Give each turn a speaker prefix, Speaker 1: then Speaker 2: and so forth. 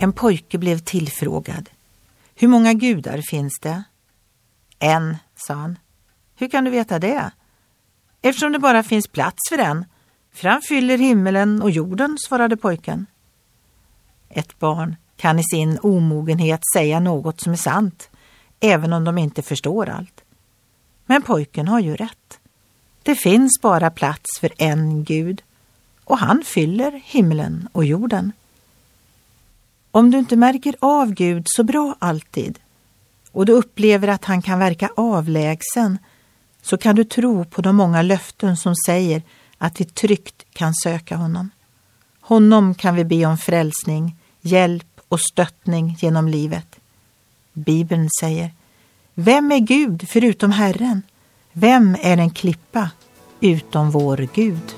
Speaker 1: En pojke blev tillfrågad. Hur många gudar finns det? En, sa han. Hur kan du veta det? Eftersom det bara finns plats för en. För han fyller himmelen och jorden, svarade pojken. Ett barn kan i sin omogenhet säga något som är sant, även om de inte förstår allt. Men pojken har ju rätt. Det finns bara plats för en Gud och han fyller himlen och jorden. Om du inte märker av Gud så bra alltid och du upplever att han kan verka avlägsen så kan du tro på de många löften som säger att vi tryggt kan söka honom. Honom kan vi be om frälsning, hjälp och stöttning genom livet. Bibeln säger Vem är Gud förutom Herren? Vem är en klippa utom vår Gud?